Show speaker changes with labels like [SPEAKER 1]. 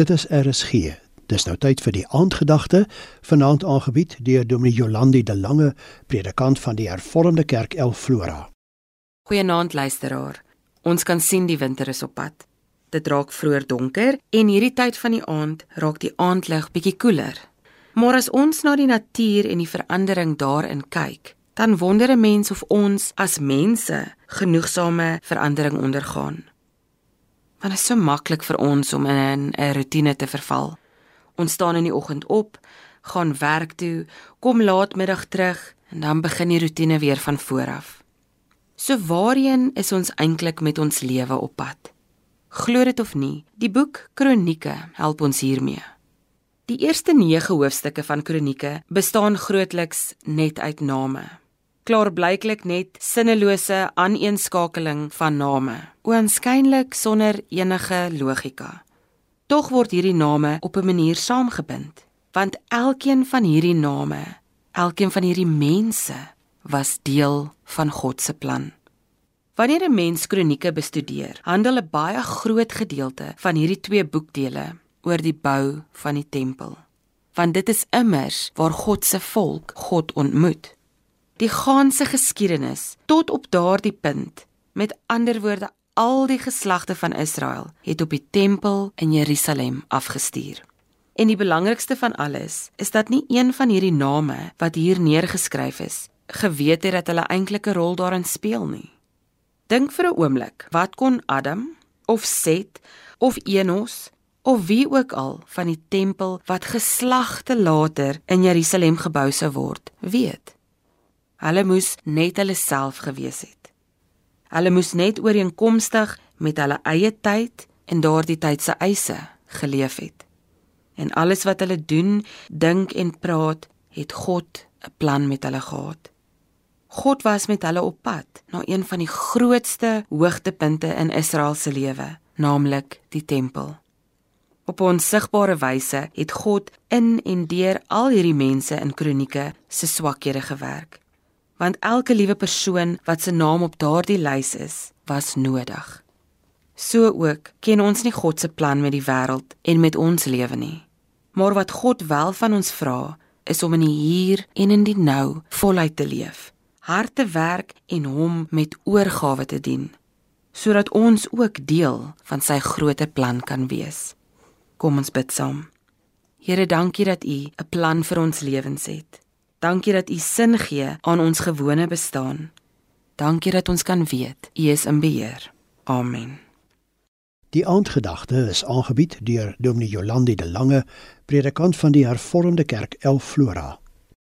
[SPEAKER 1] Dit is RSG. Dis nou tyd vir die aandgedagte, vanaand aangebied deur Dominee Jolandi de Lange, predikant van die Hervormde Kerk El Flora.
[SPEAKER 2] Goeienaand luisteraar. Ons kan sien die winter is op pad. Dit raak vroeër donker en hierdie tyd van die aand raak die aandlig bietjie koeler. Maar as ons na die natuur en die verandering daarin kyk, dan wonder 'n mens of ons as mense genoegsame verandering ondergaan. Want dit is so maklik vir ons om in 'n rotine te verval. Ons staan in die oggend op, gaan werk toe, kom laatmiddag terug en dan begin die rotine weer van voor af. So waarheen is ons eintlik met ons lewe op pad? Glo dit of nie, die boek Kronieke help ons hiermee. Die eerste 9 hoofstukke van Kronieke bestaan grootliks net uit name klaarblyklik net sinnelose aaneenskakeling van name, oënskynlik sonder enige logika. Tog word hierdie name op 'n manier saamgebind, want elkeen van hierdie name, elkeen van hierdie mense was deel van God se plan. Wanneer 'n mens kronieke bestudeer, handel 'n baie groot gedeelte van hierdie twee boekdele oor die bou van die tempel. Want dit is immers waar God se volk God ontmoet die ganse geskiedenis tot op daardie punt. Met ander woorde, al die geslagte van Israel het op die tempel in Jerusalem afgestuur. En die belangrikste van alles is dat nie een van hierdie name wat hier neergeskryf is, geweet het dat hulle eintlik 'n rol daarin speel nie. Dink vir 'n oomblik, wat kon Adam of Set of Enos of wie ook al van die tempel wat geslagte later in Jerusalem gebou sou word, weet? Hulle moes net hulle self gewees het. Hulle moes net ooreenkomstig met hulle eie tyd en daardie tyd se eise geleef het. En alles wat hulle doen, dink en praat, het God 'n plan met hulle gehad. God was met hulle op pad na een van die grootste hoogtepunte in Israel se lewe, naamlik die tempel. Op 'n onsigbare wyse het God in en deur al hierdie mense in kronieke se swakhede gewerk want elke liewe persoon wat se naam op daardie lys is, was nodig. So ook ken ons nie God se plan met die wêreld en met ons lewe nie. Maar wat God wel van ons vra, is om in die hier en in die nou voluit te leef, hard te werk en hom met oorgawe te dien, sodat ons ook deel van sy groter plan kan wees. Kom ons bid saam. Here, dankie dat U 'n plan vir ons lewens het. Dankie dat U sin gee aan ons gewone bestaan. Dankie dat ons kan weet U is in beheer. Amen.
[SPEAKER 1] Die aandgedagte is aangebied deur Dominee Jolandi de Lange, predikant van die Hervormde Kerk El Flora.